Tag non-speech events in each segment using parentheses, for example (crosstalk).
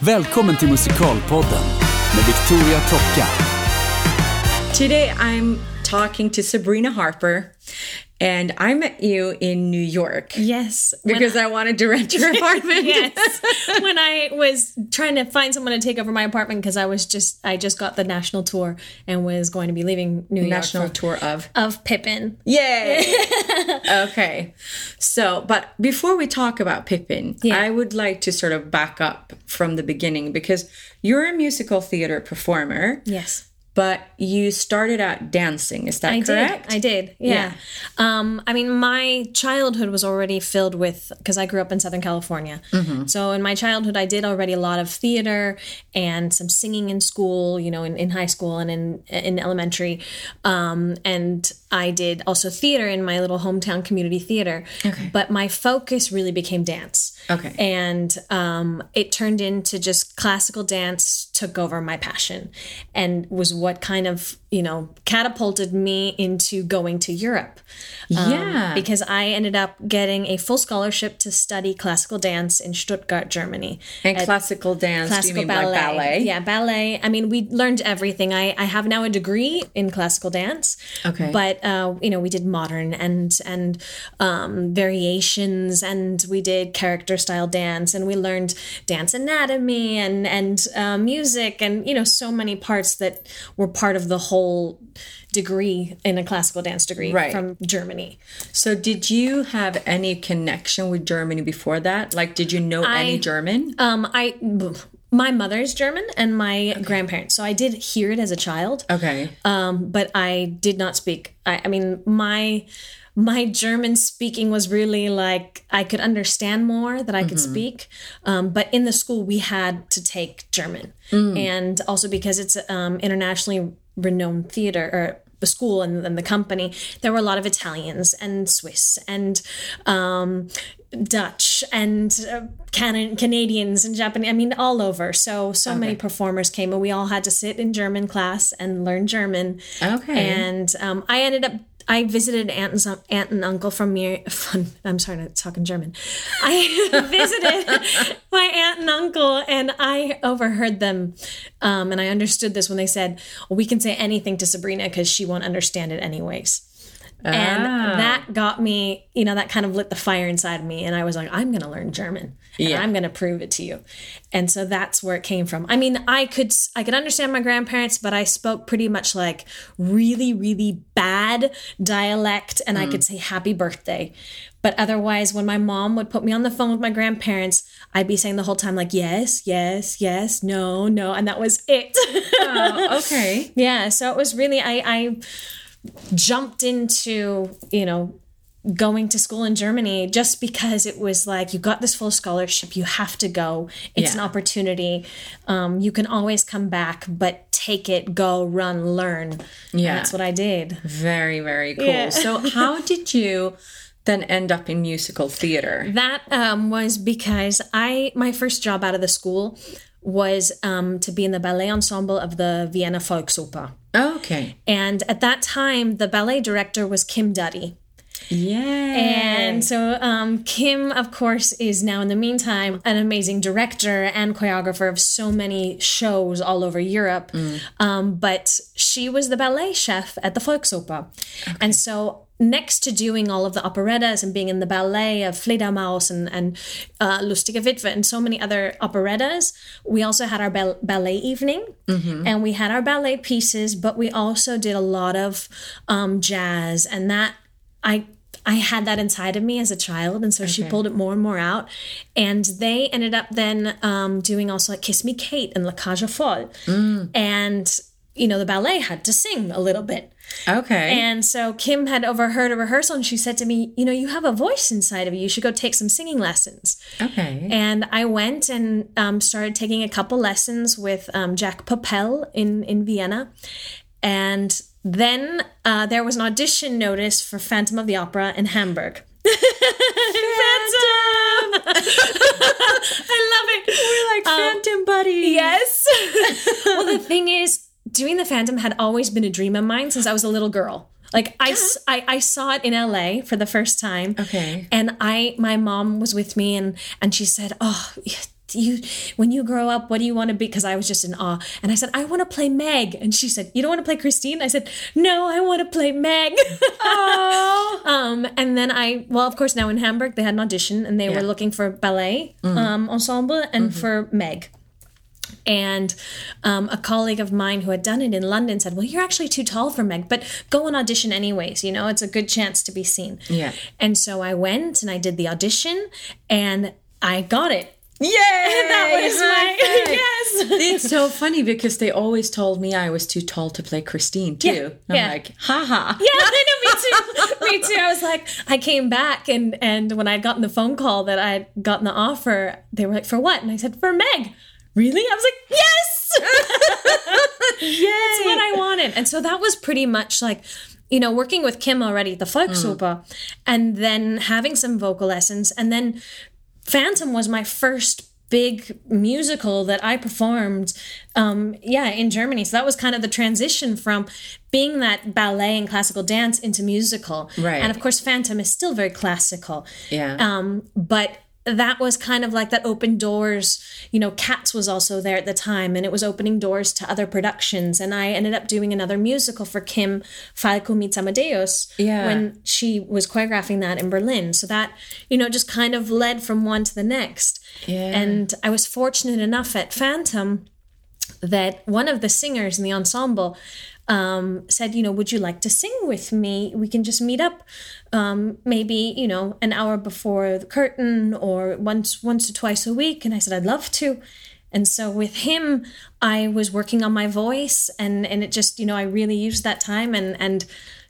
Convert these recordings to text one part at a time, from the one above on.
Välkommen till Musikalpodden med Victoria Tocka. Today I'm talking to Sabrina Harper, and I met you in New York. Yes. Because I, wanted to rent your (laughs) apartment. yes. (laughs) when I was trying to find someone to take over my apartment because I was just I just got the national tour and was going to be leaving New York. National tour of. of Pippin. Yay! (laughs) okay. So, but before we talk about Pippin, Yeah. I would like to sort of back up from the beginning because you're a musical theater performer, Yes. But you started out dancing. Is that I correct? did. I did. Yeah. Um, I mean, my childhood was already filled with because I grew up in Southern California. So in my childhood, I did already a lot of theater and some singing in school. You know, in, in high school and in in elementary, um, and I did also theater in my little hometown community theater. Okay. But my focus really became dance. Okay. And um, it turned into just classical dance took over my passion and was what kind of, you know, catapulted me into going to Europe. Um, Yeah. Because I ended up getting a full scholarship to study classical dance in Stuttgart, Germany. and classical dance, Classical ballet. like ballet? Yeah, ballet. I mean, we learned everything. I, I have now a degree in classical dance. Okay. But uh, you know, we did modern and and um, variations, and we did character style dance, and we learned dance anatomy and and uh, music, and you know, so many parts that were part of the whole degree in a classical dance degree Right. from Germany. So, did you have any connection with Germany before that? Like, did you know any German? Um, I. My mother's German and my grandparents, so I did hear it as a child. Okay. um, but I did not speak. I, I mean, my my German speaking was really like I could understand more that I could speak. Um, but in the school, we had to take German, and also because it's um, internationally renowned theater or the school and, and the company, there were a lot of Italians and Swiss and um, Dutch and uh, Can- Canadians and Japanese. I mean, all over. So so many performers came, and we all had to sit in German class and learn German. Okay. And um, I ended up. I visited aunt and, aunt and uncle from. Fun, I'm sorry to talk in German. I (laughs) visited my aunt and uncle, and I overheard them, um, and I understood this when they said, well, "We can say anything to Sabrina because she won't understand it anyways." And Ah. that got me, you know, that kind of lit the fire inside of me. And I was like, I'm going to learn German and Yeah. I'm going to prove it to you. And so that's where it came from. I mean, I could, I could understand my grandparents, but I spoke pretty much like really, really bad dialect and I could say happy birthday. But otherwise, when my mom would put me on the phone with my grandparents, I'd be saying the whole time, like, yes, yes, yes, no, no. And that was it. Oh, okay. (laughs) Yeah, so it was really I I jumped into, you know, going to school in Germany just because it was like you got this full scholarship, you have to go. It's an opportunity. Um, you can always come back, but take it, go, run, learn. And Yeah. that's what I did. Very, very cool. Yeah. So, (laughs) how did you then end up in musical theater? That um, was because I my first job out of the school was um, to be in the ballet ensemble of the Vienna Volksoper. Okay. And at that time, the ballet director was Kim Duddy. Yeah. And so um, Kim, of course, is now in the meantime an amazing director and choreographer of so many shows all over Europe. Um, but she was the ballet chef at the Volksoper. And so next to doing all of the operettas and being in the ballet of Fledermaus and, and uh, Lustige Witwe and so many other operettas, we also had our bal- ballet evening and we had our ballet pieces, but we also did a lot of um, jazz and that I I had that inside of me as a child, and so she pulled it more and more out. And they ended up then um, doing also like Kiss Me Kate and La Cage aux Folles. And, you know, the ballet had to sing a little bit. Okay. And so Kim had overheard a rehearsal and she said to me, You know, you have a voice inside of you. You should go take some singing lessons. okay. And I went and um, started taking a couple lessons with um, Jack Papel in, in Vienna. And then uh, there was an audition notice for Phantom of the Opera in Hamburg. Phantom! (laughs) I love it. We're like phantom buddies. Yes. (laughs) (laughs) well, the thing is, doing the Phantom had always been a dream of mine since I was a little girl. Like I, I saw it in LA for the first time. Okay. And I, my mom was with me, and and she said, "Oh, you when you grow up what do you want to be? Because i was just in awe. And i said i want to play meg. And she said you don't want to play christine? I said no i want to play meg. (laughs) Um, and then i well of course now in hamburg they had an audition and they Yeah. were looking for ballet um, ensemble and for meg and um, a colleague of mine who had done it in London said, Well, you're actually too tall for Meg, but go and audition anyways. You know, it's a good chance to be seen. Yeah. And so I went and I did the audition and I got it. Yay! (laughs) That was High my- (laughs) yes. It's so funny because they always told me I was too tall to play Christine too. Yeah, I'm yeah. like, haha. (laughs) Yeah, I know, me too. me too. I was like, I came back and and when I'd gotten the phone call that I'd gotten the offer, they were like, For what? And I said, For Meg. Really? I was like, Yes! (laughs) That's what I wanted. And so that was pretty much like, you know, working with Kim already at the Volksoper and then having some vocal lessons. And then Phantom was my first big musical that I performed, um, yeah, in Germany. So that was kind of the transition from being that ballet and classical dance into musical. Right. And of course, Phantom is still very classical. Yeah. Um, but that was kind of like that open doors. You know, Cats was also there at the time, and it was opening doors to other productions. And I ended up doing another musical for Kim Falco meets Amadeus Yeah. when she was choreographing that in Berlin. So that, you know, just kind of led from one to the next. Yeah. And I was fortunate enough at Phantom that one of the singers in the ensemble um, said, you know, would you like to sing with me? We can just meet up, um, maybe you know, an hour before the curtain or once once or twice a week. And I said, I'd love to. And so with him, I was working on my voice, and and it just you know I really used that time and and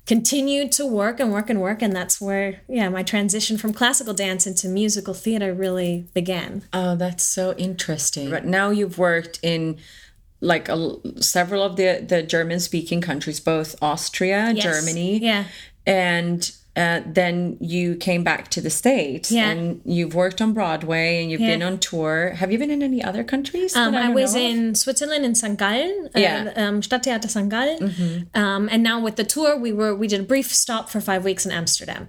continued to work and work and work, and that's where yeah my transition from classical dance into musical theater really began. Oh, that's so interesting. But now you've worked in like a, several of the the German speaking countries, both Austria, Yes. Germany, Yeah. and uh, then you came back to the states, Yeah. and you've worked on Broadway, and you've Yeah. been on tour. Have you been in any other countries? Um, that I was in Switzerland in St. Gallen, uh, Yeah. Mm-hmm. um, Stadttheater St. Gallen, um, and now with the tour, we were we did a brief stop for five weeks in Amsterdam.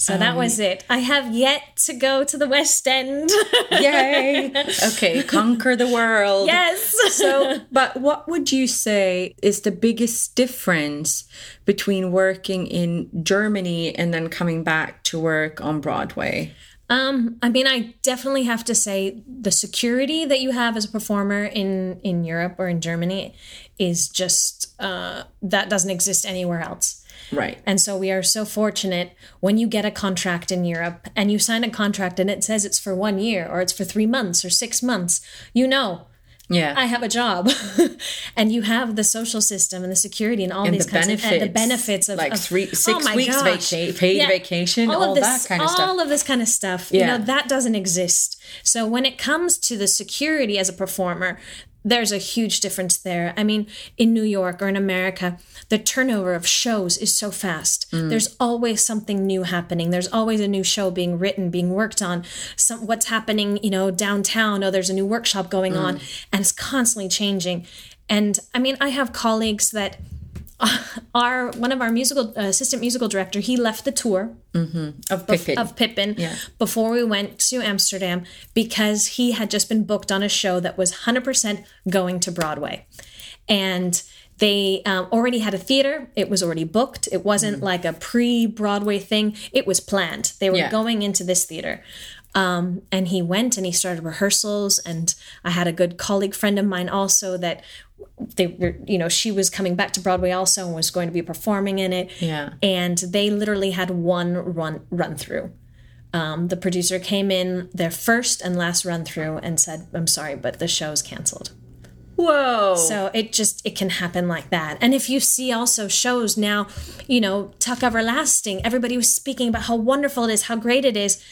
So that Um, was it. I have yet to go to the West End. (laughs) Yay! okay, conquer the world. yes. So, but what would you say is the biggest difference between working in Germany and then coming back to work on Broadway? Um, I mean, I definitely have to say the security that you have as a performer in in Europe or in Germany is just uh, that doesn't exist anywhere else. Right. And so we are so fortunate when you get a contract in Europe and you sign a contract and it says it's for one year or it's for three months or six months, you know, Yeah. I have a job. (laughs) and you have the social system and the security and all and these the kinds benefits, of and the benefits of like of- three, Oh six weeks vaca- paid Yeah. vacation, all, of this, that kind of all stuff. of this kind of stuff. Yeah. You know, that doesn't exist. So when it comes to the security as a performer, there's a huge difference there. I mean, in New York or in America, the turnover of shows is so fast. Mm. There's always something new happening. There's always a new show being written, being worked on. Some what's happening, you know, downtown. Oh, there's a new workshop going Mm. on, and it's constantly changing. And I mean, I have colleagues that (laughs) our one of our musical uh, assistant musical director he left the tour of Pippin. of Pippin Yeah. before we went to Amsterdam because he had just been booked on a show that was 100% going to Broadway. And they um, already had a theater. It was already booked. It wasn't like a pre Broadway thing, it was planned. They were Yeah. going into this theater. Um, and he went and he started rehearsals. And I had a good colleague friend of mine also that they were, you know, she was coming back to Broadway also and was going to be performing in it. Yeah. And they literally had one run run through. Um, the producer came in their first and last run through and said, "I'm sorry, but the show's canceled." Whoa. So it just it can happen like that. And if you see also shows now, you know, Tuck Everlasting, everybody was speaking about how wonderful it is, how great it is.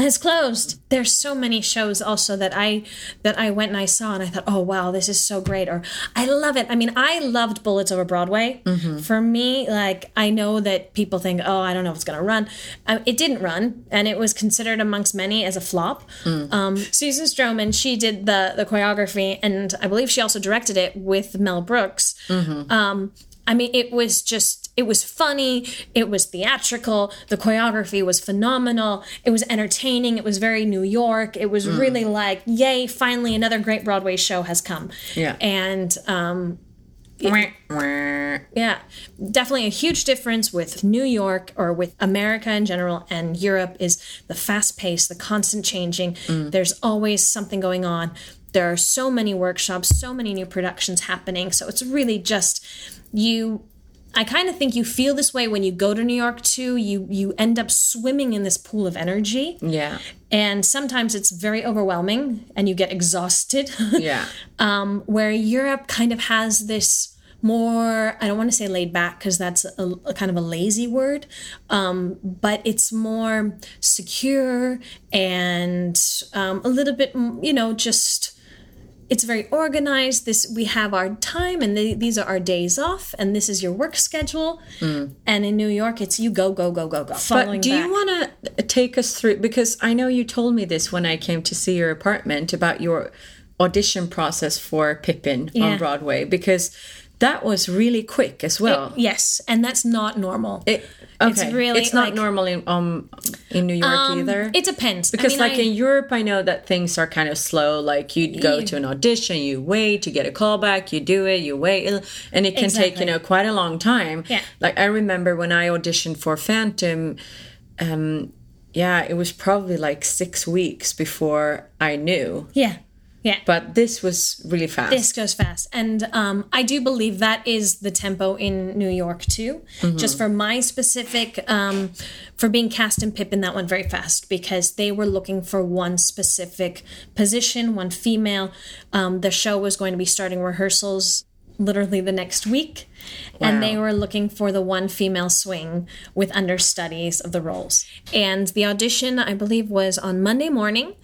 It's closed. There's so many shows also that I that I went and I saw and I thought, oh wow, this is so great. Or I love it. I mean, I loved Bullets over Broadway. For me, like I know that people think, oh, I don't know if it's gonna run. Um, it didn't run, and it was considered amongst many as a flop. Um, Susan Stroman, she did the the choreography, and I believe she also directed it with Mel Brooks. Um, I mean, it was just, it was funny. It was theatrical. The choreography was phenomenal. It was entertaining. It was very New York. It was really like, yay, finally another great Broadway show has come. Yeah. And, um, wah. yeah, definitely a huge difference with New York or with America in general and Europe is the fast pace, the constant changing. There's always something going on. There are so many workshops, so many new productions happening. So it's really just you I kind of think you feel this way when you go to New York too. You you end up swimming in this pool of energy. Yeah. And sometimes it's very overwhelming and you get exhausted. (laughs) Yeah. um, where Europe kind of has this more, I don't want to say laid back because that's a, a kind of a lazy word, um, but it's more secure and um, a little bit, you know, just it's very organized this we have our time and the, these are our days off and this is your work schedule hmm. and in new york it's you go go go go go But do back. you want to take us through because I know you told me this when I came to see your apartment about your audition process for Pippin Yeah. on Broadway because that was really quick as well. yes and that's not normal It, okay. It's really, it's not like- normal in um in New York Um, either. it depends because I mean, like I- in Europe, I know that things are kind of slow. Like you go to an audition, you wait, you get a callback, you do it, you wait, and it can take you know quite a long time. Yeah. Like I remember when I auditioned for Phantom, um, yeah, it was probably like six weeks before I knew. yeah yeah But this was really fast. This goes fast. And um, I do believe that is the tempo in New York too. Just for my specific, um, for being cast in Pippin, that went very fast because they were looking for one specific position, one female. Um, the show was going to be starting rehearsals literally the next week. And they were looking for the one female swing with understudies of the roles. And the audition, I believe, was on Monday morning.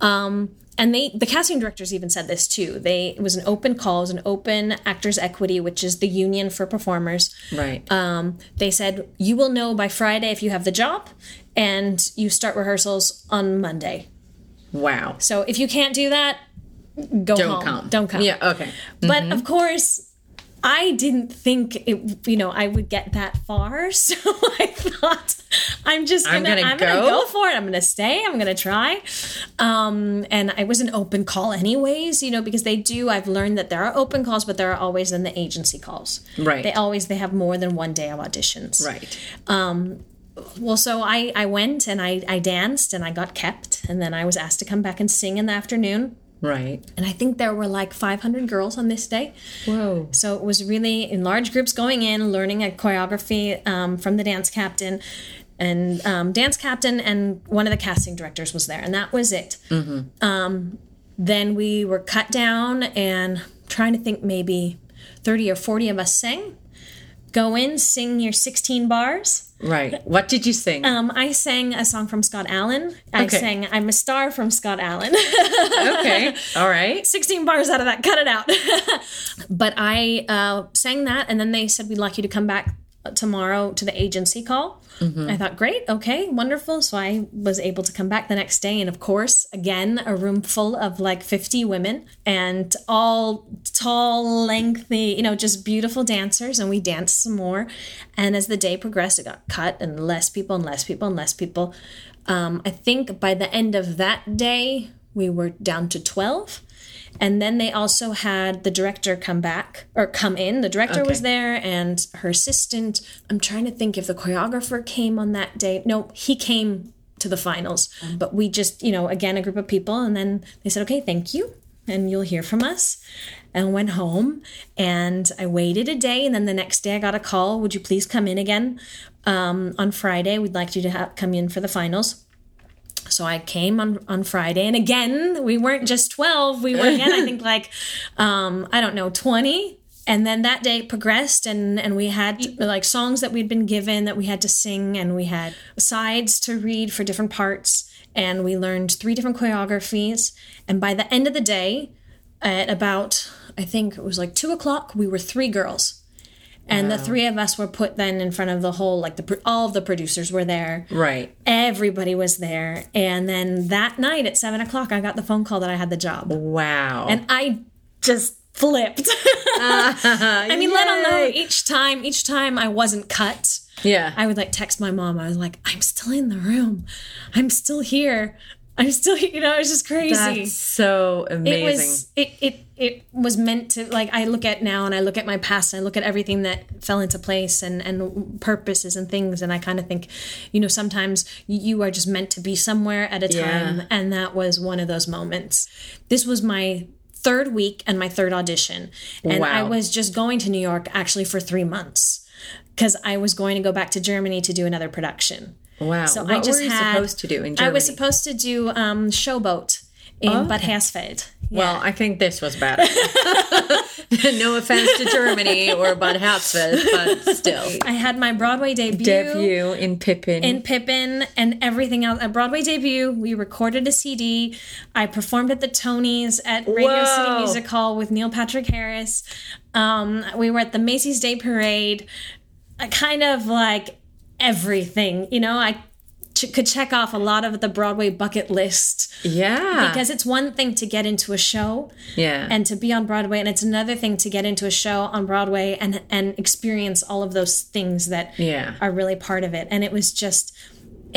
Um, and they, the casting directors even said this too. They it was an open call, it was an open Actors Equity, which is the union for performers. right. Um, they said you will know by Friday if you have the job, and you start rehearsals on Monday. wow. So if you can't do that, go Don't home. come. Don't come. Yeah. Okay. But of course, I didn't think it. You know, I would get that far. (laughs) So I thought I'm just gonna. I'm gonna I'm gonna go? go for it. I'm gonna stay. I'm gonna try. Um, and I was an open call, anyways. You know, because they do. I've learned that there are open calls, but there are always then the agency calls. Right. They always they have more than one day of auditions. Right. Um, Well, so I I went and I I danced and I got kept, and then I was asked to come back and sing in the afternoon. Right. And I think there were like 500 girls on this day. Whoa. So it was really in large groups going in, learning a choreography um, from the dance captain. And um, dance captain and one of the casting directors was there, and that was it. Um, then we were cut down, and trying to think maybe 30 or 40 of us sang. Go in, sing your 16 bars. Right. What did you sing? Um, I sang a song from Scott Alan. I Okay. sang I'm a Star from Scott Alan. (laughs) okay. All right. 16 bars out of that, cut it out. (laughs) but I uh, sang that, and then they said, We'd like you to come back tomorrow to the agency call. I thought, Great, okay, wonderful. So I was able to come back the next day, and of course, again, a room full of like 50 women and all tall, lengthy, you know, just beautiful dancers. And we danced some more. And as the day progressed, it got cut, and less people, and less people, and less people. Um, I think by the end of that day, we were down to 12. And then they also had the director come back or come in. The director was there and her assistant. I'm trying to think if the choreographer came on that day. No, he came to the finals. But we just, you know, again, a group of people. And then they said, okay, thank you. And you'll hear from us. And went home. And I waited a day. And then the next day I got a call. Would you please come in again um, on Friday? We'd like you to ha- come in for the finals. So I came on on Friday, and again, we weren't just twelve. We were again, I think, (laughs) like um, I don't know, twenty. And then that day progressed, and and we had like songs that we'd been given that we had to sing, and we had sides to read for different parts, and we learned three different choreographies. And by the end of the day, at about I think it was like two o'clock, we were three girls. And the three of us were put then in front of the whole, like the all of the producers were there Right. everybody was there and then that night at seven o'clock i got the phone call that i had the job Wow. and i just flipped. (laughs) I mean, let alone each time, each time I wasn't cut. Yeah. I would like text my mom. I was like, I'm still in the room. I'm still here. I'm still, here. (laughs) you know, it was just crazy. That's so amazing. it was it it it was meant to like I look at now and I look at my past and I look at everything that fell into place and and purposes and things and I kind of think, you know, sometimes you are just meant to be somewhere at a time Yeah. and that was one of those moments. This was my third week and my third audition and I was just going to New York actually for 3 months because I was going to go back to Germany to do another production. wow. So what I just were you had, supposed to do in Germany? I was supposed to do um, Showboat in Bad Hersfeld. Well, I think this was better. (laughs) no offense to Germany or Bad Hersfeld, but still. I had my Broadway debut, Debut in Pippin. in Pippin and everything else. A Broadway debut. We recorded a CD. I performed at the Tonys at Radio City Music Hall with Neil Patrick Harris. Um, we were at the Macy's Day Parade. I kind of like everything. You know, I ch- could check off a lot of the Broadway bucket list yeah. because it's one thing to get into a show yeah. and to be on Broadway, and it's another thing to get into a show on Broadway and and experience all of those things that Yeah. are really part of it. And it was just,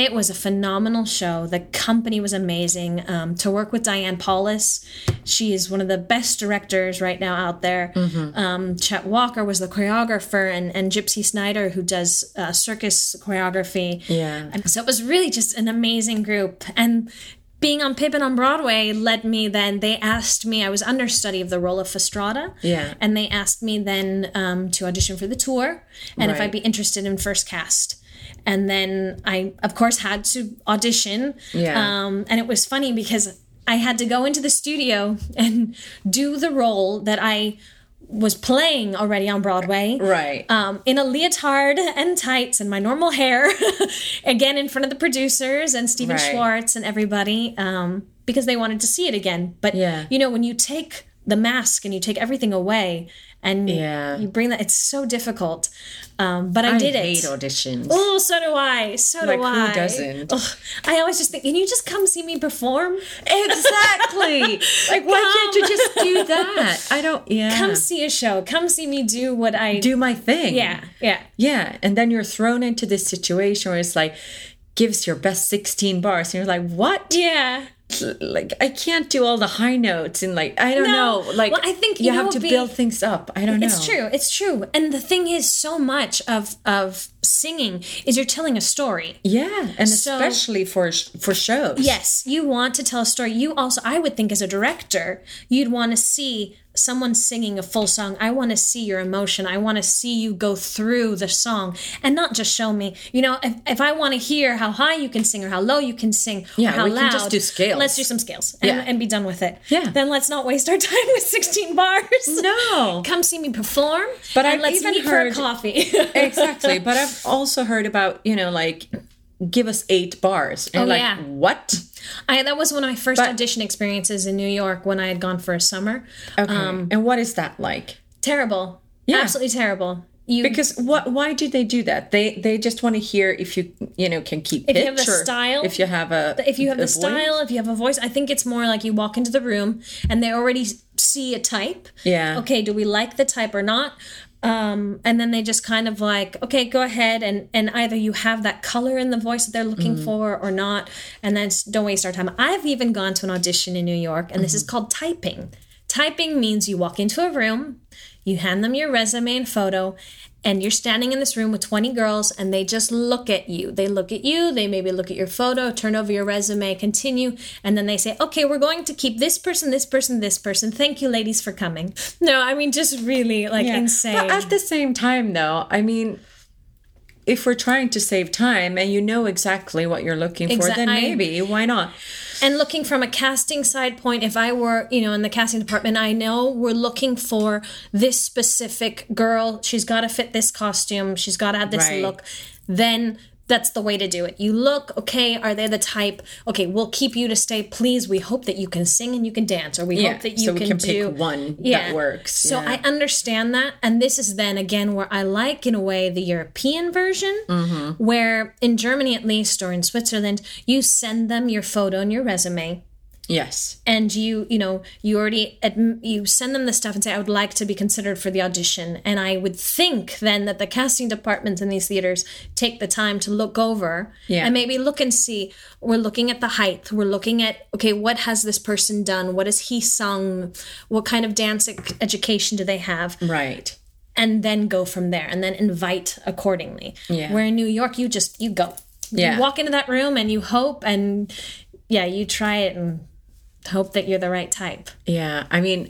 it was a phenomenal show. The company was amazing. Um, to work with Diane Paulus, she is one of the best directors right now out there. Mm-hmm. Um, Chet Walker was the choreographer, and and Gypsy Snider who does uh, circus choreography. Yeah. And so it was really just an amazing group. And being on Pippin on Broadway led me then, they asked me, I was understudy of the role of Fastrada. Yeah. And they asked me then um, to audition for the tour and if I'd be interested in first cast. And then I, of course, had to audition. Yeah. Um, and it was funny because I had to go into the studio (laughs) and do the role that I was playing already on Broadway right. um, in a leotard and tights and my normal hair, (laughs) again in front of the producers and Stephen Right. Schwartz and everybody, um, because they wanted to see it again. But Yeah. you know, when you take the mask and you take everything away and Yeah. you bring that, it's so difficult. Um, but I, I did hate it. auditions. Oh, so do I. So Like, do who doesn't? Ugh. I always just think, can you just come see me perform? Exactly. (laughs) like, why can't you just do that? I don't. Yeah. Come see a show. Come see me do what I do my thing. Yeah, yeah. Yeah. And then you're thrown into this situation where it's like, gives your best 16 bars. And you're like, what? Yeah. Like, I can't do all the high notes. And like, I don't No. know. Like, Well, I think, you, you know have to be- build things up. I don't know. It's true. It's true. And the thing is, so much of of singing is you're telling a story. Yeah. And So- especially for for shows. Yes, you want to tell a story. You also, I would think, as a director, you'd want to see someone singing a full song. I want to see your emotion. I want to see you go through the song and not just show me. You know, if, if I want to hear how high you can sing or how low you can sing, Yeah, or how we loud, can just do scales. Let's do some scales and, Yeah. and be done with it. Yeah. Then let's not waste our (laughs) time with 16 bars. No. Come see me perform. But and I've let's even meet heard- for a coffee. (laughs) exactly. But I've also heard about, you know, like, give us eight bars. And Oh, like, yeah. what? I, that was one of my first But- audition experiences in New York when I had gone for a summer. Okay. Um, and what is that like? Terrible. Yeah. Absolutely terrible. You Because what? Why do they do that? They they just want to hear if you you know can keep If you have the style, if you have a if you have the style, voice. if you have a voice, I think it's more like you walk into the room and they already see a type. Yeah. Okay, do we like the type or not? Um, and then they just kind of like, okay, go ahead and and either you have that color in the voice that they're looking Mm-hmm. for or not, and then don't waste our time. I've even gone to an audition in New York, and this Mm-hmm. is called typing. Typing means you walk into a room, you hand them your resume and photo, and you're standing in this room with 20 girls and they just look at you. They look at you, they maybe look at your photo, turn over your resume, continue, and then they say, okay, we're going to keep this person, this person, this person. Thank you, ladies, for coming. (laughs) No, I mean, just really like Yeah. insane. But at the same time, though, I mean, if we're trying to save time and you know exactly what you're looking for, Exact- then I- maybe why not? And looking from a casting side point if i were you know in the casting department i know we're looking for this specific girl. She's got to fit this costume. She's got to have this Right. look. Then that's the way to do it you look okay are they the type okay we'll keep you to stay please we hope that you can sing and you can dance or we Yeah, hope that you so we can, can do pick one that works, so yeah. i understand that and this is then again where i like in a way the european version Mm-hmm. where in germany at least or in switzerland you send them your photo and your resume Yes. and you you know you already adm- you send them the stuff and say i would like to be considered for the audition and i would think then that the casting departments in these theaters take the time to look over Yeah. and maybe look and see we're looking at the height we're looking at okay what has this person done what has he sung what kind of dance education do they have Right. and then go from there and then invite accordingly. Yeah. Where in New York, you just you go. Yeah. You walk into that room and you hope and yeah, you try it and hope that you're the right type. Yeah, I mean,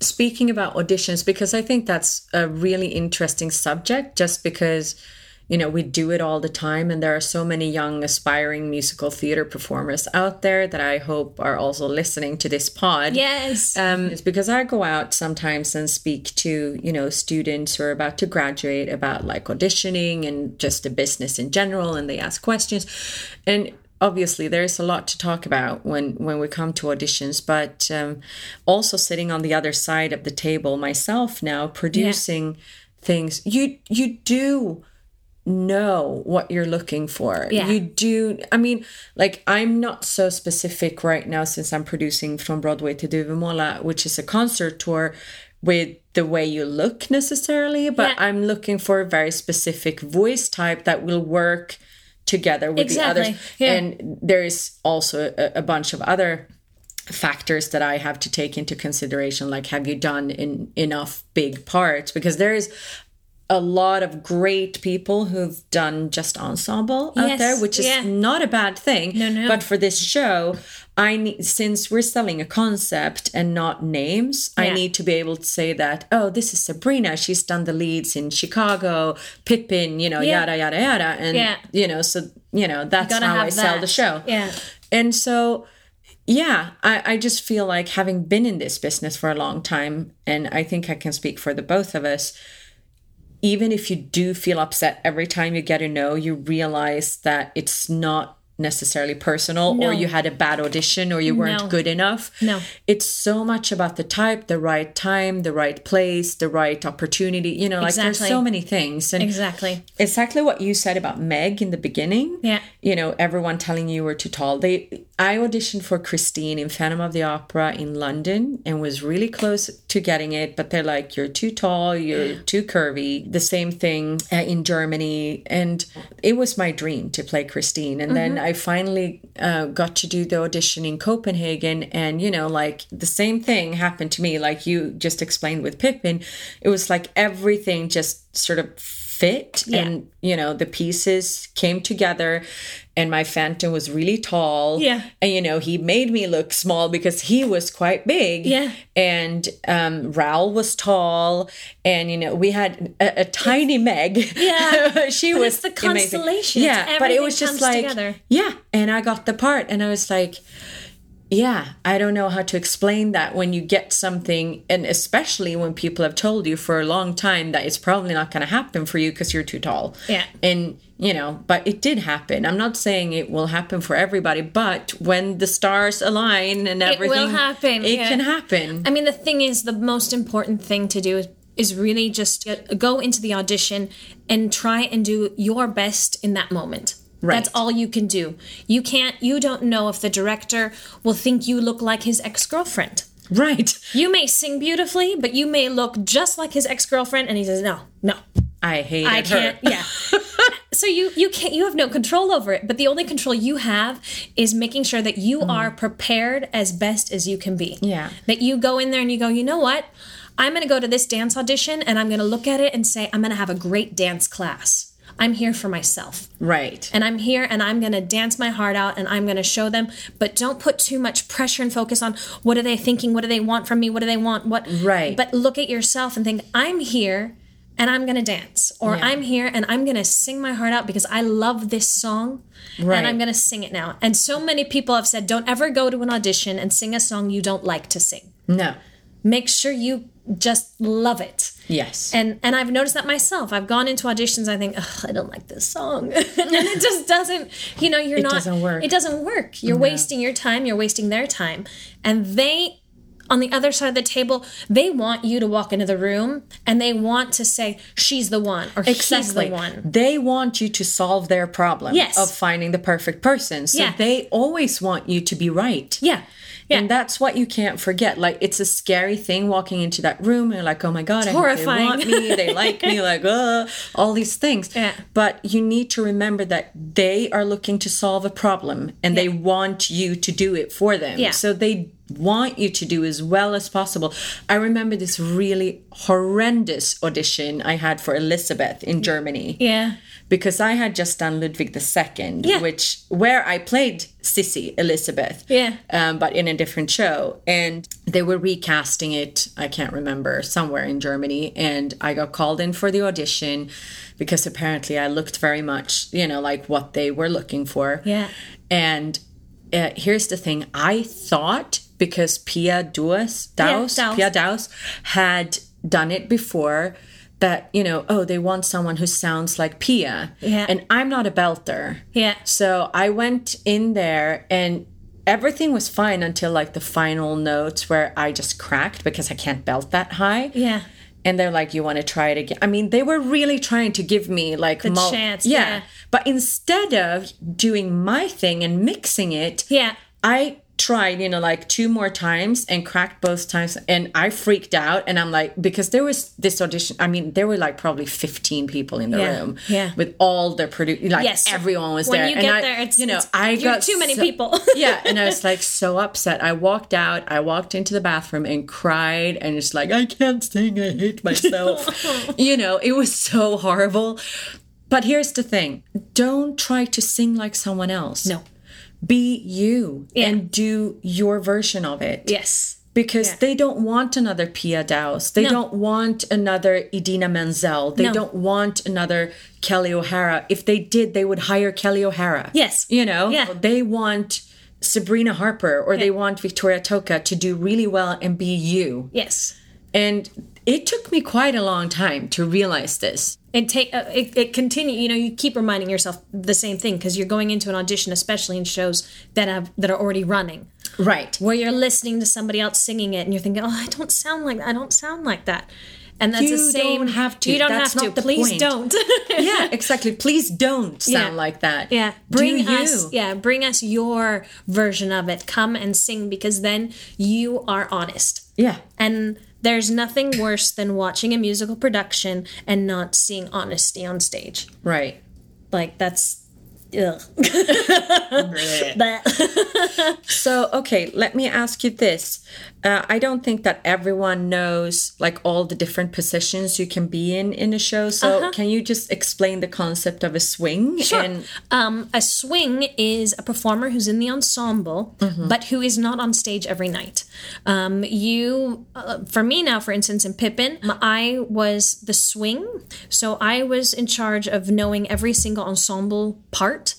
speaking about auditions, because I think that's a really interesting subject, just because, you know, we do it all the time, and there are so many young, aspiring musical theater performers out there that I hope are also listening to this pod. Yes. Um, it's because I go out sometimes and speak to, you know, students who are about to graduate about like auditioning and just the business in general, and they ask questions. And obviously there's a lot to talk about when when we come to auditions but um, also sitting on the other side of the table myself now producing things you you do know what you're looking for Yeah. you do i mean like i'm not so specific right now since i'm producing from broadway to Duvemåla which is a concert tour with the way you look necessarily but Yeah. i'm looking for a very specific voice type that will work together with Exactly, the others. Yeah. and there is also a, a bunch of other factors that I have to take into consideration like have you done in enough big parts? Because there is a lot of great people who've done just ensemble out Yes, there which is yeah. not a bad thing No, no. but for this show I need since we're selling a concept and not names I need to be able to say that oh this is Sabrina she's done the leads in Chicago Pippin you know Yeah. yada yada yada and Yeah. you know so you know that's Gotta how I sell the show Yeah. and so, yeah, I, I just feel like having been in this business for a long time, and I think I can speak for the both of us, even if you do feel upset every time you get a no, you realize that it's not necessarily personal No. or you had a bad audition or you weren't No. good enough. No. It's so much about the type, the right time, the right place, the right opportunity. You know, like there's so many things. And Exactly. exactly what you said about Meg in the beginning. Yeah. You know, everyone telling you were too tall. They I auditioned for Christine in Phantom of the Opera in London and was really close to getting it, but they're like you're too tall, you're too curvy. The same thing uh, in Germany and it was my dream to play Christine. And then I finally uh, got to do the audition in Copenhagen and you know like the same thing happened to me like you just explained with Pippin. It was like everything just sort of fit Yeah. and you know the pieces came together and my phantom was really tall Yeah. and you know he made me look small because he was quite big Yeah. and um raoul was tall and you know we had a, a tiny meg Yeah. (laughs) she But was the constellation. yeah but it was just like together. yeah and i got the part and i was like yeah, I don't know how to explain that when you get something, and especially when people have told you for a long time that it's probably not going to happen for you because you're too tall. Yeah. And, you know, but it did happen. I'm not saying it will happen for everybody, but when the stars align and everything, it will happen, It yeah. can happen. I mean, the thing is, the most important thing to do is, is really just go into the audition and try and do your best in that moment. Right. That's all you can do. You can't, you don't know if the director will think you look like his ex girlfriend. right. You may sing beautifully, but you may look just like his ex girlfriend, and he says, no, no, I hate I can't. Yeah. (laughs) so you you can't you have no control over it. But the only control you have is making sure that you are prepared as best as you can be. Mm. Yeah. That you go in there and you go, you know what? I'm going to go to this dance audition and I'm going to look at it and say, I'm going to have a great dance class. I'm here for myself. Right. And I'm here and I'm going to dance my heart out and I'm going to show them. But don't put too much pressure and focus on what are they thinking? What do they want from me? What do they want? What? Right. But look at yourself and think, I'm here and I'm going to dance. Or Yeah. I'm here and I'm going to sing my heart out because I love this song Right. and I'm going to sing it now. And so many people have said, don't ever go to an audition and sing a song you don't like to sing. No. Make sure you just love it. Yes. And and I've noticed that myself. I've gone into auditions. I think, Ugh, I don't like this song, (laughs) and it (laughs) just doesn't. You know, you're It not. doesn't work. It doesn't work. You're wasting your time. You're wasting their time, and they. On the other side of the table, they want you to walk into the room and they want to say, she's the one or he's Exactly. the one. They want you to solve their problem Yes. of finding the perfect person. So Yeah. they always want you to be right. Yeah. Yeah. And that's what you can't forget. Like it's a scary thing walking into that room and you're like, oh my God, they want me, they like me, like (laughs) uh, all these things. Yeah. But you need to remember that they are looking to solve a problem and they want you to do it for them. Yeah. So they want you to do as well as possible. I remember this really horrendous audition I had for Elisabeth in Germany Yeah. Because I had just done Ludwig II, Yeah. which where I played Sissy Elizabeth, Yeah. um, but in a different show, and they were recasting it. I can't remember somewhere in Germany, and I got called in for the audition because apparently I looked very much, you know, like what they were looking for. Yeah. And uh, here's the thing: I thought because Pia Douwes, Douwes, Douwes. Pia Douwes had done it before. That you know, oh, they want someone who sounds like Pia, Yeah. and I'm not a belter, Yeah. so I went in there and everything was fine until like the final notes where I just cracked because I can't belt that high. Yeah. And they're like, you want to try it again? I mean, they were really trying to give me like The chance, Yeah. yeah. But instead of doing my thing and mixing it, Yeah. I tried, you know, like two more times and cracked both times. And I freaked out. And I'm like, because there was this audition. I mean, there were like probably 15 people in the Yeah, room. yeah. With all the produ Like Yes. everyone was When there. you and get I, there, it's- you know, it's- I you're got too many so- people. (laughs) yeah. And I was like so (laughs) upset. I walked out. I walked into the bathroom and cried. And it's like, I can't sing. I hate (laughs) myself. you know, it was so horrible. But here's the thing don't try to sing like someone else. No. Be you Yeah. and do your version of it. Yes. Because Yeah. they don't want another Pia Douwes. They No. don't want another Idina Menzel. They No. don't want another Kelli O'Hara. If they did, they would hire Kelli O'Hara. Yes. You know? Yeah. They want Sabrina Harper or they want Viktoria Tocca to do really well and be you. Yes. And it took me quite a long time to realize this. And take uh, it, it continue you know you keep reminding yourself the same thing because you're going into an audition especially in shows that have that are already running Right. where you're listening to somebody else singing it and you're thinking oh i don't sound like i don't sound like that and that's You the same don't have to. you don't That's have to please point. don't (laughs) yeah, exactly. Please don't sound Yeah. like that. yeah bring Do you? us yeah bring us your version of it come and sing because then you are honest Yeah. and there's nothing worse than watching a musical production and not seeing honesty on stage Right. like that's ugh. (laughs) (laughs) So, okay, let me ask you this. Uh, I don't think that everyone knows like all the different positions you can be in in a show. So, can you just explain the concept of a swing? Sure. And Um, a swing is a performer who's in the ensemble, but who is not on stage every night. Um, you, uh, for me now, for instance, in Pippin, I was the swing. So I was in charge of knowing every single ensemble part.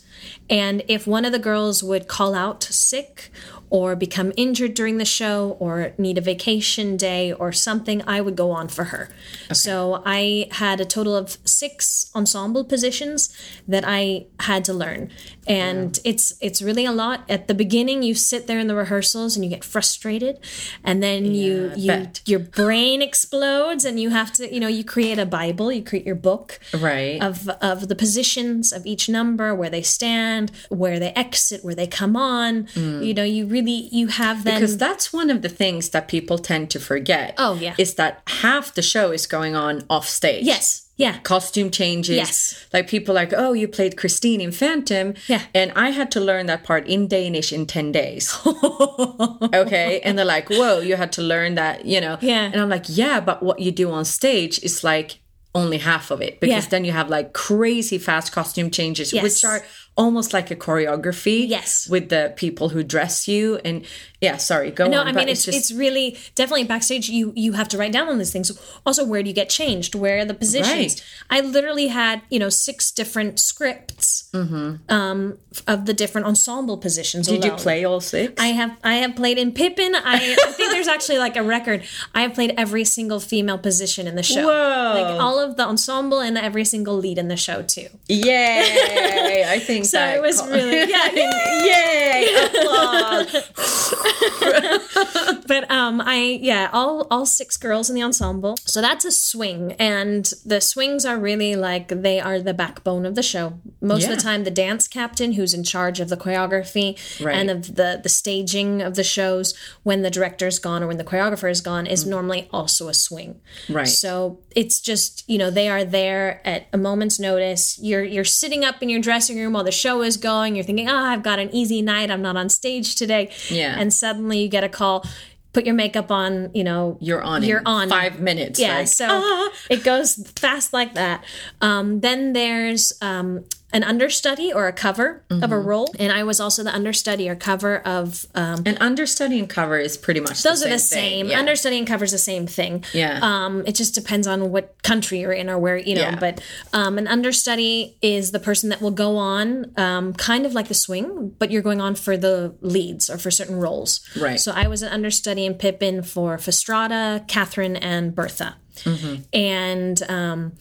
And if one of the girls would call out sick or become injured during the show or need a vacation day or something, I would go on for her. So I had a total of six ensemble positions that I had to learn. And it's it's really a lot. At the beginning you sit there in the rehearsals and you get frustrated and then you you bet. your brain explodes and you have to, you know, you create a Bible, you create your book Right. of of the positions of each number, where they stand, where they exit, where they come on. Mm. You know, you really you have them because that's one of the things that people tend to forget. Oh, yeah. Is that half the show is going on off stage. Yes. Yeah. Costume changes. Yes. Like people are like, oh, you played Christine in Phantom. Yeah. And I had to learn that part in Danish in 10 days. (laughs) okay. And they're like, whoa, you had to learn that, you know. Yeah. And I'm like, yeah, but what you do on stage is like only half of it because Yeah. then you have like crazy fast costume changes, Yes. which are almost like a choreography. Yes. With the people who dress you. And yeah, sorry, go No, on. I mean it's it's really definitely backstage. You you have to write down on these things. Also, where do you get changed? Where are the positions? Right. I literally had you know six different scripts um, of the different ensemble positions. Mm-hmm. Did you play all six? I have I have played in Pippin. I, I think there's actually like a record. I have played every single female position in the show. Whoa. Like all of the ensemble and every single lead in the show too. Yay! I (laughs) think So it was really yeah. (laughs) Yay! (laughs) Applause. (laughs) But um, I yeah, all all six girls in the ensemble. So that's a swing, and the swings are really like they are the backbone of the show. Most of the time, the dance captain, who's in charge of the choreography Right. and of the the staging of the shows, when the director's gone or when the choreographer is gone, is normally also a swing. Mm. Right. So it's just you know they are there at a moment's notice. You're you're sitting up in your dressing room while the show is going. You're thinking, oh, I've got an easy night. I'm not on stage today. Yeah. And suddenly you get a call. Put your makeup on. You know You're on. You're in on five minutes. Yeah. like, so ah. it goes fast like that. Um, then there's um, an understudy or a cover of Mm-hmm. a role, and I was also the understudy or cover of um, And understudy and cover is pretty much those the are the same Yeah. Understudy and covers the same thing. Yeah. Um, it just depends on what country you're in or where you know. Yeah. But um, an understudy is the person that will go on, um, kind of like the swing, but you're going on for the leads or for certain roles. Right. So I was an understudy in Pippin for Fastrada, Catherine, and Bertha, Mm-hmm. and. Um,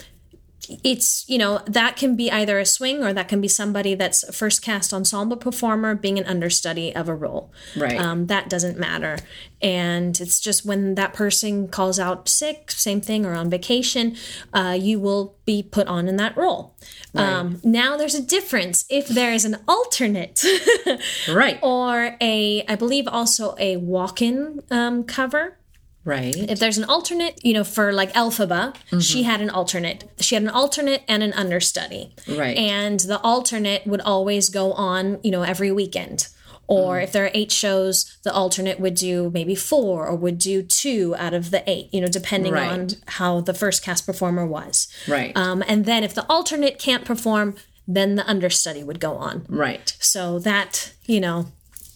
it's you know that can be either a swing or that can be somebody that's a first cast ensemble performer being an understudy of a role. Right. um, that doesn't matter. And it's just when that person calls out sick same thing or on vacation uh, you will be put on in that role. Um, now there's a difference. If there is an alternate (laughs) Right. or a i believe also a walk-in um, cover Right. if there's an alternate, you know, for like Elphaba, Mm-hmm. she had an alternate. She had an alternate and an understudy. Right. And the alternate would always go on, you know, every weekend. Or Mm. if there are eight shows, the alternate would do maybe four or would do two out of the eight, you know, depending Right. on how the first cast performer was. Right. Um, and then if the alternate can't perform, then the understudy would go on. right. So that, you know,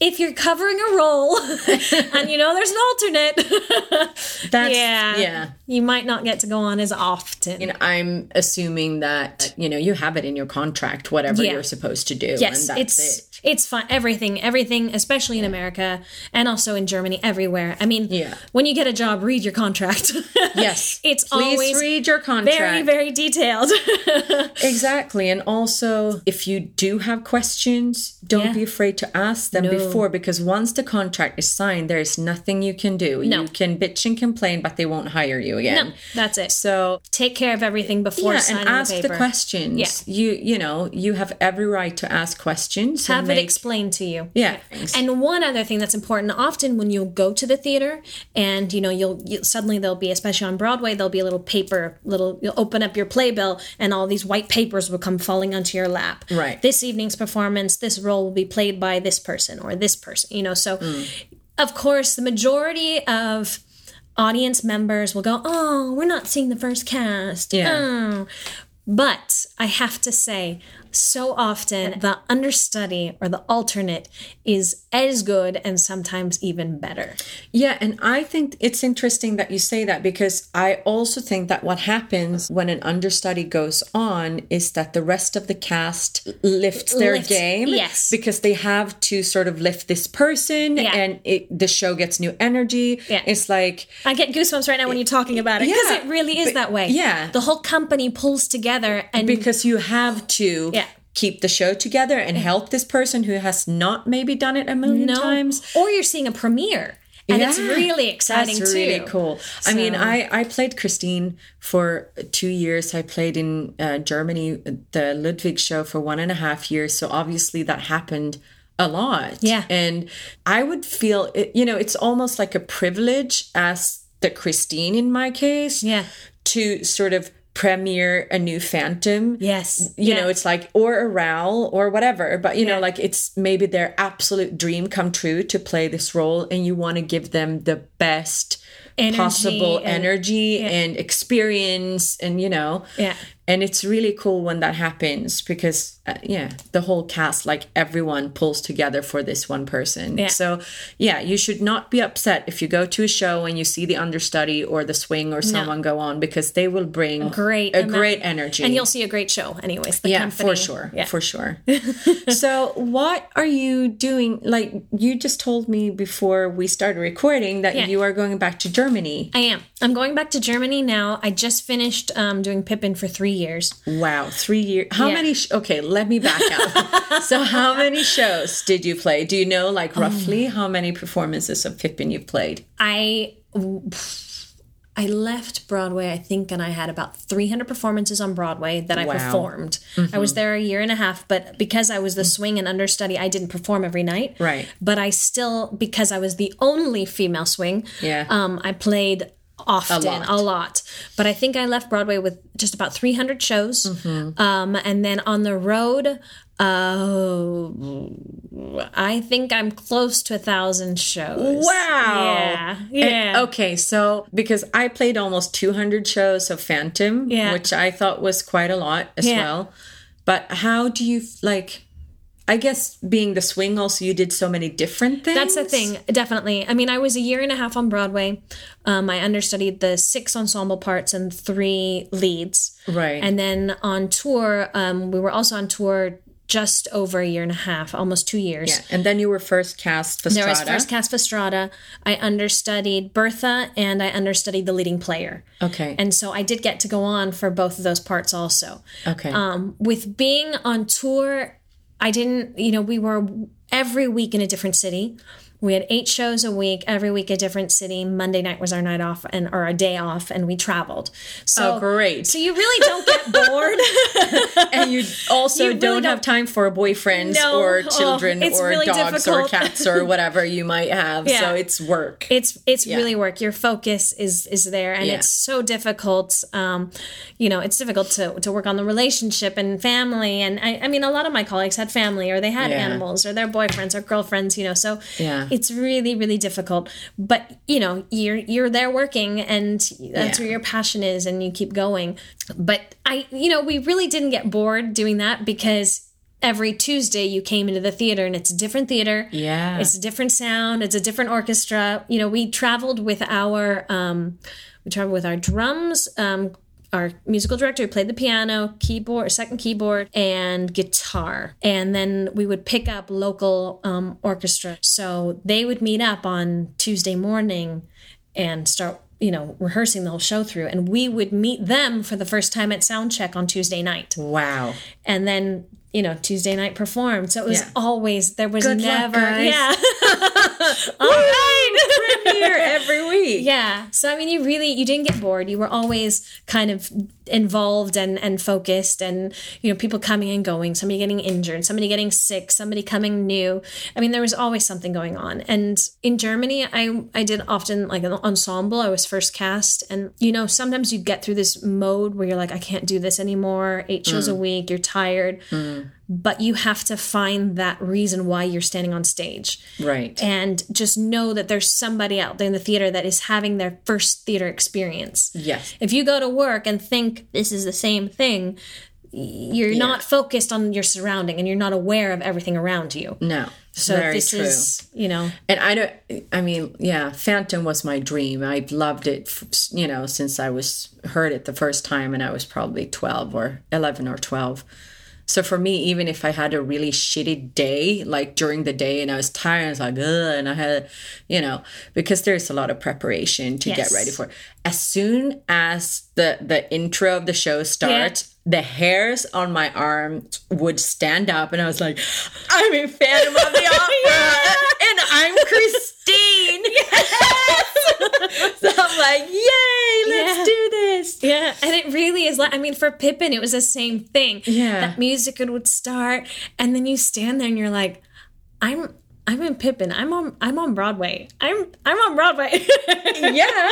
if you're covering a role (laughs) and you know there's an alternate, (laughs) That's yeah. yeah. You might not get to go on as often. And I'm assuming that you know you have it in your contract, whatever Yeah. you're supposed to do. yes, and that's it's it. It's fun. Everything, everything, especially in America and also in Germany, everywhere. I mean, Yeah. when you get a job, read your contract. (laughs) Yes. it's Please always read your contract. very, very detailed. (laughs) Exactly. And also, if you do have questions, don't Yeah. be afraid to ask them No. before because once the contract is signed, there is nothing you can do. No. You can bitch and complain, but they won't hire you again. no, that's it. So, Take care of everything before yeah, signing and ask the the, questions. Yeah. You you know, you have every right to ask questions. have it make- explained to you. Yeah. And one other thing that's important, often when you'll go to the theater and you know you'll you, suddenly there'll be, especially on Broadway, there'll be a little paper, little you'll open up your playbill and all these white papers will come falling onto your lap. Right. This evening's performance, this role will be played by this person or this person. You know, so Mm. of course the majority of audience members will go, "Oh, we're not seeing the first cast." Yeah. Oh. But I have to say, so often the understudy or the alternate is as good and sometimes even better. Yeah, and I think it's interesting that you say that because I also think that what happens when an understudy goes on is that the rest of the cast lifts their Lifts- game. yes. Because they have to sort of lift this person Yeah. and it, the show gets new energy. Yeah. It's like, I get goosebumps right now when you're talking about it because Yeah, it really is but- that way. yeah. The whole company pulls together and because you have to. Yeah. Keep the show together and help this person who has not maybe done it a million no, times. or you're seeing a premiere. And it's really exciting That's too. really cool. I mean, So- I I played Christine for two years. I played in uh, Germany the Ludwig show for one and a half years. So obviously that happened a lot. Yeah. and I would feel it, you know it's almost like a privilege as the Christine in my case. Yeah. to sort of premiere a new Phantom Yes. you Yeah. know it's like or a Raoul or whatever but you know like it's maybe their absolute dream come true to play this role and you want to give them the best Energy possible and- energy and experience and you know Yeah. And it's really cool when that happens because uh, yeah the whole cast like everyone pulls together for this one person Yeah. so yeah you should not be upset if you go to a show and you see the understudy or the swing or someone go on because they will bring great a amount- great energy And you'll see a great show anyways. Yeah company. for sure Yeah. for sure (laughs) so what are you doing like you just told me before we started recording that Yeah. you are going back to germany I am. I'm going back to Germany now. I just finished um, doing Pippin for three years. Wow, three years. How Yeah. many? Sh- okay, let me back up. (laughs) so, how many shows did you play? Do you know, like roughly, how many performances of Pippin you played? I I left Broadway, I think, and I had about 300 performances on Broadway that I Wow. performed. I was there a year and a half, but because I was the swing and understudy, I didn't perform every night. Right. But I still, because I was the only female swing, Yeah. um, I played often, lot. a lot. But I think I left Broadway with just about 300 shows. Mm-hmm. Um, and then on the road, uh, I think I'm close to a thousand shows. Wow. Yeah. Yeah. And- okay, so because I played almost 200 shows of Phantom, Yeah. which I thought was quite a lot as Yeah. well. But how do you like? I guess being the swing, also you did so many different things. That's the thing, definitely. I mean, I was a year and a half on Broadway. Um, I understudied the six ensemble parts and three leads. Right. And then on tour, um, we were also on tour just over a year and a half, almost two years. Yeah, and then you were first cast for There was Strada. first cast for Strada. I understudied Bertha and I understudied the leading player. Okay. And so I did get to go on for both of those parts also. okay. Um, with being on tour, I didn't, you know, we were every week in a different city. We had eight shows a week, every week a different city. Monday night was our night off and or a day off, and we traveled. So Oh, great. So you really don't get bored. (laughs) and you also You really don't, don't- have time for boyfriends No. or Oh, children it's or really dogs or cats or (laughs) whatever you might have. Yeah. So it's work. it's it's really work. Your focus is is there, and Yeah. it's so difficult. Um, you know, it's difficult to to work on the relationship and family. And I, I mean, a lot of my colleagues had family, or they had Yeah. animals, or their boyfriends or girlfriends. You know, so Yeah. It's really really difficult. But you know, you're you're there working, and that's Yeah. where your passion is, and you keep going. But I, you know, we really didn't get bored doing that because. Every Tuesday, you came into the theater, and it's a different theater. Yeah. it's a different sound. It's a different orchestra. You know, we traveled with our um, we traveled with our drums. Um, our musical director played the piano, keyboard, second keyboard, and guitar. And then we would pick up local um, orchestra. So they would meet up on Tuesday morning and start, you know, rehearsing the whole show through. And we would meet them for the first time at sound check on Tuesday night. wow. And then, you know, Tuesday night performed. So it was Yeah. always, there was Good luck, never, guys. yeah. (laughs) (laughs) All right. Here every week. (laughs) Yeah. So I mean you really you didn't get bored. You were always kind of involved and and focused and you know people coming and going, somebody getting injured, somebody getting sick, somebody coming new. I mean there was always something going on. And in Germany I I did often like an ensemble. I was first cast and you know sometimes you get through this mode where you're like I can't do this anymore. 8 shows a mm. week, you're tired. Mm. But you have to find that reason why you're standing on stage Right. and just know that there's somebody out there in the theater that is having their first theater experience. Yes. If you go to work and think this is the same thing, you're not focused on your surrounding and you're not aware of everything around you. No. So this true. is, you know, And I don't, I mean, yeah, Phantom was my dream. I've loved it, you know, since I was heard it the first time and I was probably 12 or 11 or 12. So for me, even if I had a really shitty day, like during the day and I was tired, I was like, ugh, and I had, you know, because there's a lot of preparation to get ready for it. As soon as the, the intro of the show starts, the hairs on my arm would stand up and I was like, I'm in Phantom of the (laughs) Opera and I'm Christine. (laughs) so I'm like, yay, let's Yeah. do this. Yeah, and it really is like I mean, for Pippin, it was the same thing. Yeah. that music would start, and then you stand there and you're like, I'm. I'm in Pippin. I'm on. I'm on Broadway. I'm. I'm on Broadway. (laughs) Yeah.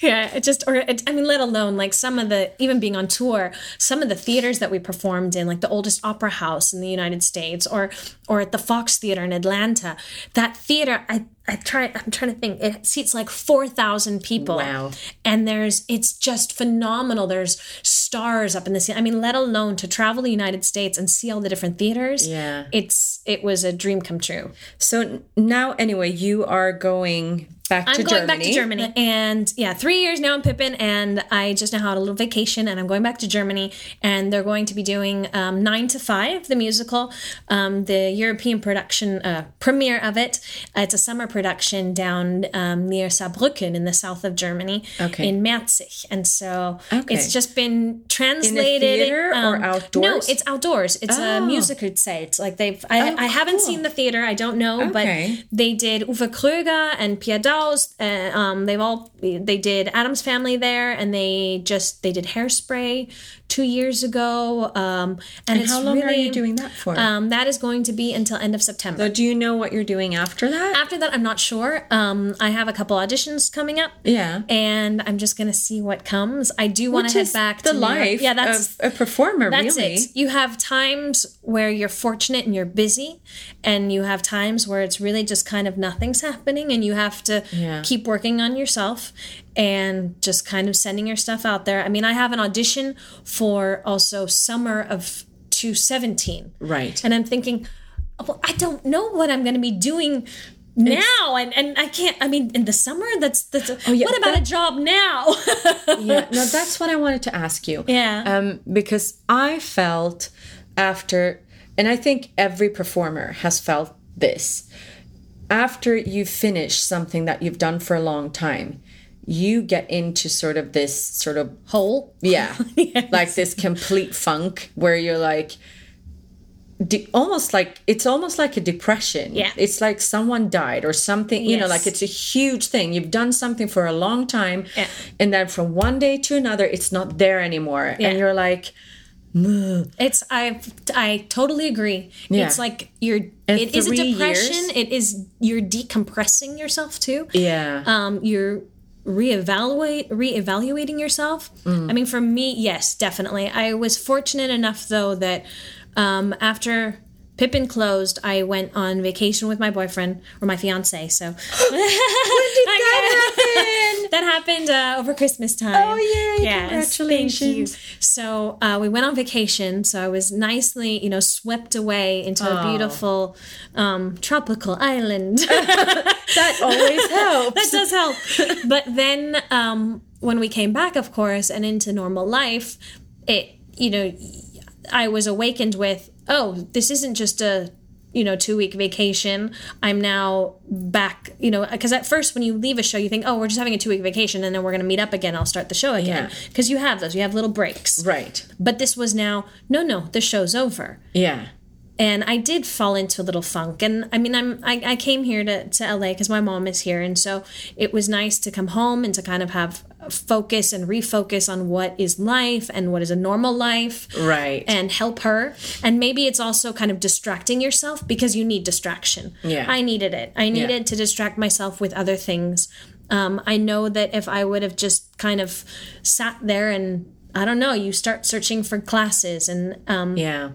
yeah. It just, or it, I mean, let alone like some of the, even being on tour, some of the theaters that we performed in, like the oldest opera house in the United States, or or at the Fox Theater in Atlanta. That theater, I I try. I'm trying to think. It seats like four thousand people. Wow. And there's, it's just phenomenal. There's stars up in the ceiling. I mean, let alone to travel the United States and see all the different theaters. Yeah. It's, it was a dream come true. So now, anyway, you are going back I'm to going Germany. back to Germany. And yeah, three years now in Pippin, and I just now had a little vacation, and I'm going back to Germany. And they're going to be doing um, Nine to Five, the musical, um, the European production uh, premiere of it. Uh, it's a summer production down um, near Saarbrücken in the south of Germany, Okay. in Merzig. And so Okay. it's just been translated. theater or outdoors? No, it's outdoors. It's a Oh. musical It's Like they've, I, Oh, I haven't cool. seen the theater. I don't know, Okay. but they did Uwe Kröger and Pia Douwes. Uh, um, they've all they did Addams Family there, and they just they did Hairspray two years ago. Um, and, it's How long really, are you doing that for? Um, that is going to be until end of September. so do you know what you're doing after that? After that, I'm not sure. Um, I have a couple auditions coming up. Yeah. and I'm just gonna see what comes. I do want to head back the to York. life Yeah, that's of a performer, that's really. it. You have times where you're fortunate and you're busy, and you have times where it's really just kind of nothing's happening, and you have to Yeah. keep working on yourself and just kind of sending your stuff out there. I mean, I have an audition for also summer of 2017. Right. And I'm thinking, well, I don't know what I'm going to be doing now and, and I can't I mean in the summer that's that's Oh, yeah, what about that- a job now (laughs) yeah, no, that's what I wanted to ask you. Yeah. Um, because I felt after, and I think every performer has felt this. After you finish something that you've done for a long time, you get into sort of this sort of hole yeah, (laughs) like this complete funk where you're like, de- almost like it's almost like a depression. Yeah. it's like someone died or something. You know, like it's a huge thing. You've done something for a long time, Yeah. and then from one day to another, it's not there anymore, Yeah. and you're like, It's I I totally agree. Yeah. It's like you're And it is a depression. years- It is you're decompressing yourself too. yeah, Um you're reevaluate reevaluating yourself. Mm. I mean for me, yes, definitely. I was fortunate enough though that um after Pippin closed, I went on vacation with my boyfriend or my fiance. So (gasps) when did (laughs) that? That happened uh, over Christmas time. Oh, yay, Yes, congratulations. Thank you. So uh, we went on vacation. So I was nicely, you know, swept away into a beautiful um, tropical island. (laughs) that always (laughs) helps. that does help. But then um, when we came back, of course, and into normal life, it, you know, I was awakened with, oh, this isn't just a you know two week vacation i'm now back you know because at first when you leave a show you think oh we're just having a two week vacation and then we're going to meet up again i'll start the show again Yeah. because you have those you have little breaks right. but this was now no no the show's over Yeah. and I did fall into a little funk. And I mean, I'm I, I came here to, to LA because my mom is here, and so it was nice to come home and to kind of have focus and refocus on what is life and what is a normal life, Right. And help her. And maybe it's also kind of distracting yourself because you need distraction. Yeah. I needed it. I needed to distract myself with other things. Um, I know that if I would have just kind of sat there and I don't know, you start searching for classes and um, yeah.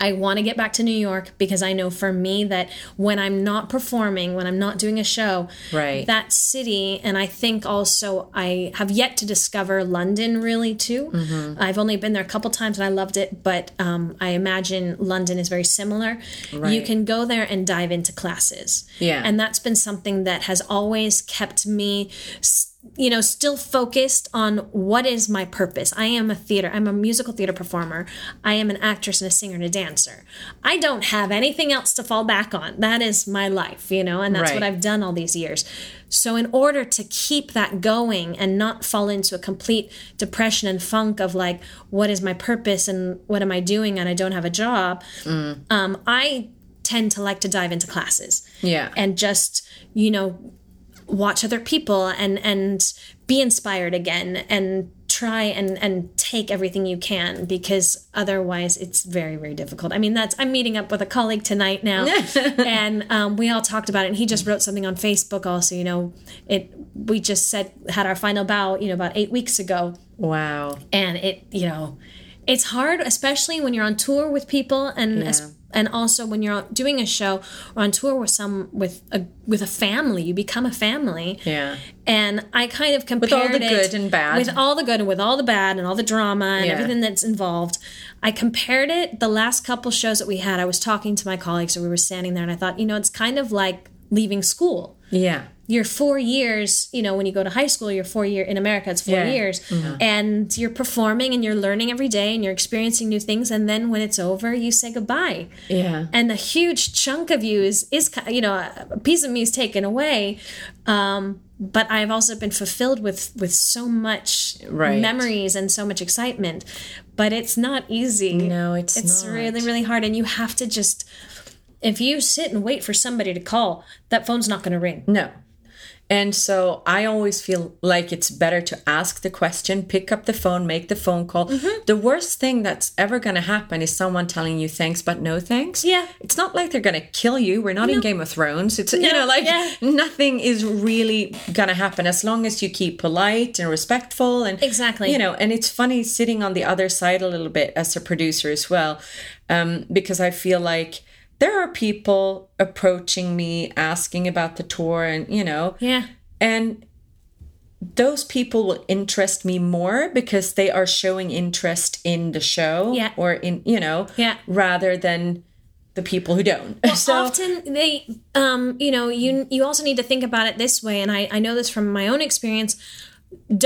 I want to get back to New York because I know for me that when I'm not performing, when I'm not doing a show, Right. that city, and I think also I have yet to discover London really too. Mm-hmm. I've only been there a couple times and I loved it, but um, I imagine London is very similar. You can go there and dive into classes. Yeah. And that's been something that has always kept me. s- you know, still focused on what is my purpose. I am a theater, I'm a musical theater performer. I am an actress and a singer and a dancer. I don't have anything else to fall back on. That is my life, you know, and that's what I've done all these years. So, in order to keep that going and not fall into a complete depression and funk of like, what is my purpose and what am I doing and I don't have a job, um, I tend to like to dive into classes Yeah. and just, you know, watch other people and and be inspired again and try and and take everything you can because otherwise it's very very difficult. I mean that's i'm meeting up with a colleague tonight now (laughs) and um, we all talked about it and he just wrote something on facebook also you know it we just said had our final bow you know about eight weeks ago. Wow. and it you know it's hard especially when you're on tour with people and es- and also when you're doing a show or on tour with some with a with a family you become a family Yeah. and i kind of compared with all the it good and bad. with all the good and with all the bad and all the drama and Yeah. everything that's involved i compared it the last couple shows that we had i was talking to my colleagues and we were standing there and i thought you know it's kind of like leaving school Yeah. Your four years, you know, when you go to high school, your four year in America, it's four Yeah. years, and you're performing and you're learning every day and you're experiencing new things. And then when it's over, you say goodbye. Yeah. And a huge chunk of you is, is you know, a piece of me is taken away. Um, but I've also been fulfilled with with so much Right. memories and so much excitement. But it's not easy. No, it's it's not. really really hard, and you have to just if you sit and wait for somebody to call, that phone's not going to ring. No. And so I always feel like it's better to ask the question, pick up the phone, make the phone call. Mm-hmm. The worst thing that's ever going to happen is someone telling you thanks, but no thanks. Yeah. It's not like they're going to kill you. We're not in Game of Thrones. It's, you know, like yeah. nothing is really going to happen as long as you keep polite and respectful. And, Exactly. you know, and it's funny sitting on the other side a little bit as a producer as well, um, because I feel like there are people approaching me asking about the tour and, you know, Yeah. and those people will interest me more because they are showing interest in the show Yeah. or in, you know, Yeah. rather than the people who don't. (laughs) so, often they um you know you you also need to think about it this way and I, I know this from my own experience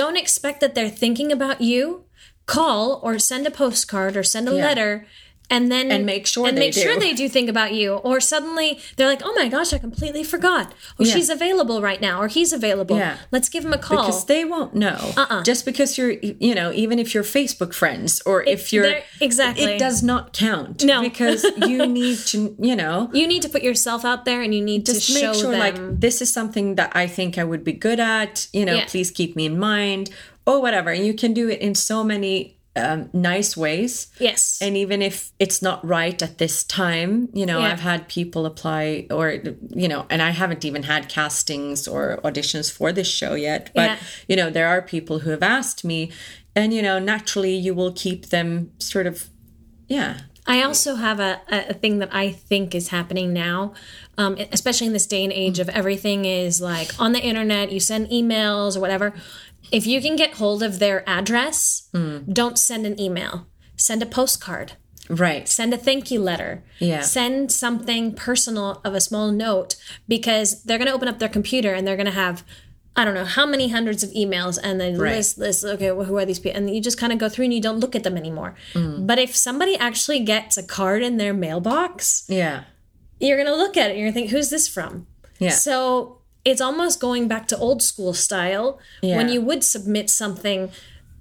don't expect that they're thinking about you call or send a postcard or send a Yeah. letter and then And make sure and they make sure do. they do think about you or suddenly they're like oh my gosh i completely forgot oh Yeah. she's available right now or he's available Yeah. let's give him a call because they won't know. Uh-uh. Just because you're, you know, even if you're Facebook friends or if you're, exactly. it does not count. No. because (laughs) you need to, you know, you need to put yourself out there and you need just to make show sure them like this is something that I think I would be good at. You know, Yeah. please keep me in mind or whatever. And you can do it in so many um, nice ways. yes And even if it's not right at this time, you know, Yeah. I've had people apply or, you know, and I haven't even had castings or auditions for this show yet. But, Yeah. you know, there are people who have asked me, and, you know, naturally you will keep them sort of, yeah. I also have a, a a thing that I think is happening now, um, especially in this day and age of everything is like on the internet, you send emails or whatever. If you can get hold of their address, hmm. don't send an email. Send a postcard. Right. Send a thank you letter. Yeah. Send something personal of a small note because they're going to open up their computer and they're going to have I don't know how many hundreds of emails and then Right. list list okay well, who are these people and you just kind of go through and you don't look at them anymore. Hmm. But if somebody actually gets a card in their mailbox, Yeah. you're going to look at it and you're going to think who's this from? Yeah. So it's almost going back to old school style when you would submit something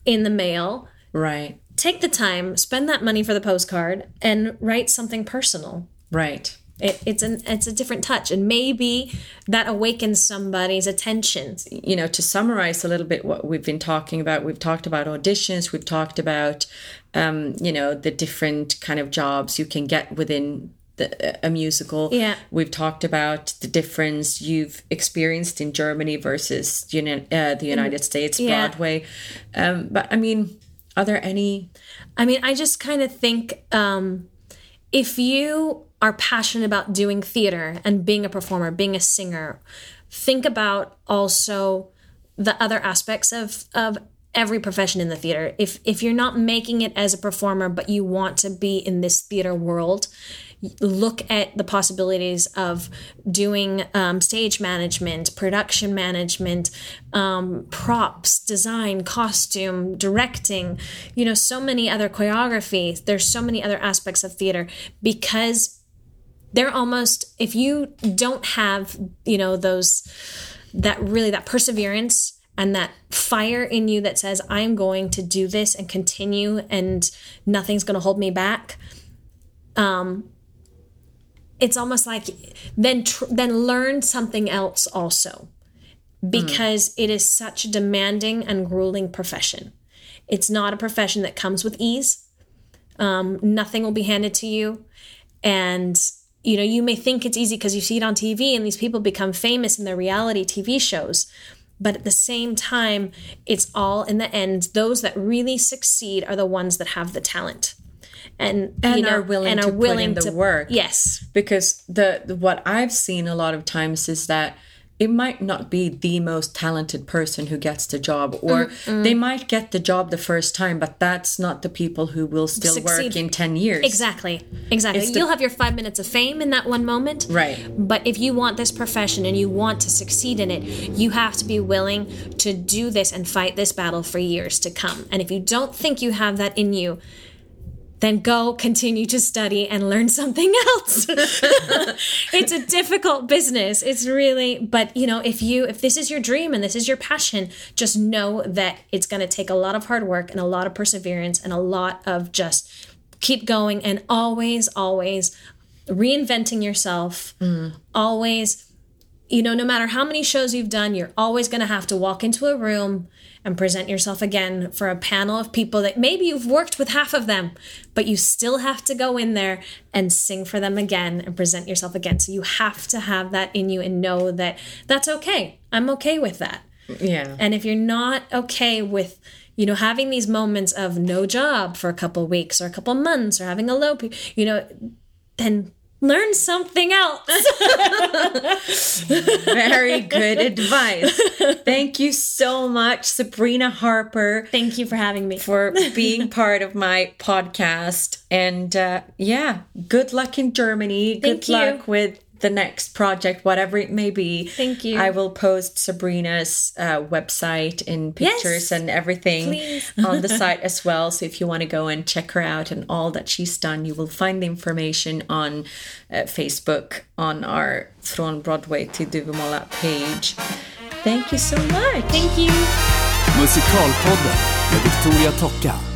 in the mail Right. take the time, spend that money for the postcard, and write something personal. Right. It, it's an it's a different touch, and maybe that awakens somebody's attention. you know, to summarize a little bit what we've been talking about, we've talked about auditions, we've talked about, um, you know, the different kind of jobs you can get within the, a musical. Yeah. We've talked about the difference you've experienced in Germany versus uni- uh, the United States, yeah. Broadway. Um, but I mean, are there any? I mean, I just kind of think um, if you are passionate about doing theater and being a performer, being a singer, think about also the other aspects of of every profession in the theater. If if you're not making it as a performer, but you want to be in this theater world, look at the possibilities of doing um, stage management, production management, um, props, design, costume, directing, you know, so many other choreography. There's so many other aspects of theater because they're almost, if you don't have, you know, those, that really, that perseverance and that fire in you that says, I'm going to do this and continue and nothing's going to hold me back it's almost like then tr- then learn something else also. Because it is such a demanding and grueling profession. It's not a profession that comes with ease. Um, nothing will be handed to you. And you know you may think it's easy because you see it on tv and these people become famous in their reality tv shows. But at the same time it's all in the end. Those that really succeed are the ones that have the talent and And you know, are willing and to are put willing in the to work. yes because the, the what I've seen a lot of times is that it might not be the most talented person who gets the job, or mm-hmm, mm-hmm. they might get the job the first time, but that's not the people who will still work in 10 years. Exactly. Exactly. It's You'll have your five minutes of fame in that one moment. Right. But if you want this profession and you want to succeed in it, you have to be willing to do this and fight this battle for years to come. And if you don't think you have that in you, then go continue to study and learn something (laughs) else. (laughs) it's a difficult business. It's really, but you know, if you, if this is your dream and this is your passion, just know that it's going to take a lot of hard work and a lot of perseverance and a lot of just keep going and always, always reinventing yourself. Mm. Always, you know, no matter how many shows you've done, you're always going to have to walk into a room and present yourself again for a panel of people that maybe you've worked with half of them, but you still have to go in there and sing for them again and present yourself again. So you have to have that in you and know that that's okay. I'm okay with that. Yeah. And if you're not okay with, you know, having these moments of no job for a couple weeks or a couple months or having a low, you know, then learn something else. (laughs) Very good advice. Thank you so much, Sabrina Harper, Thank you for having me. for being (laughs) part of my podcast. And uh, yeah, good luck in Germany. Thank good you. luck with the next project, whatever it may be. Thank you. I will post Sabrina's uh, website in pictures Yes, and everything please. (laughs) on the (laughs) site as well. So if you want to go and check her out and all that she's done, you will find the information on uh, Facebook on our Från Broadway till Duvemåla page. Thank you so much. Thank you. Musikalpodden med Viktoria Tocca.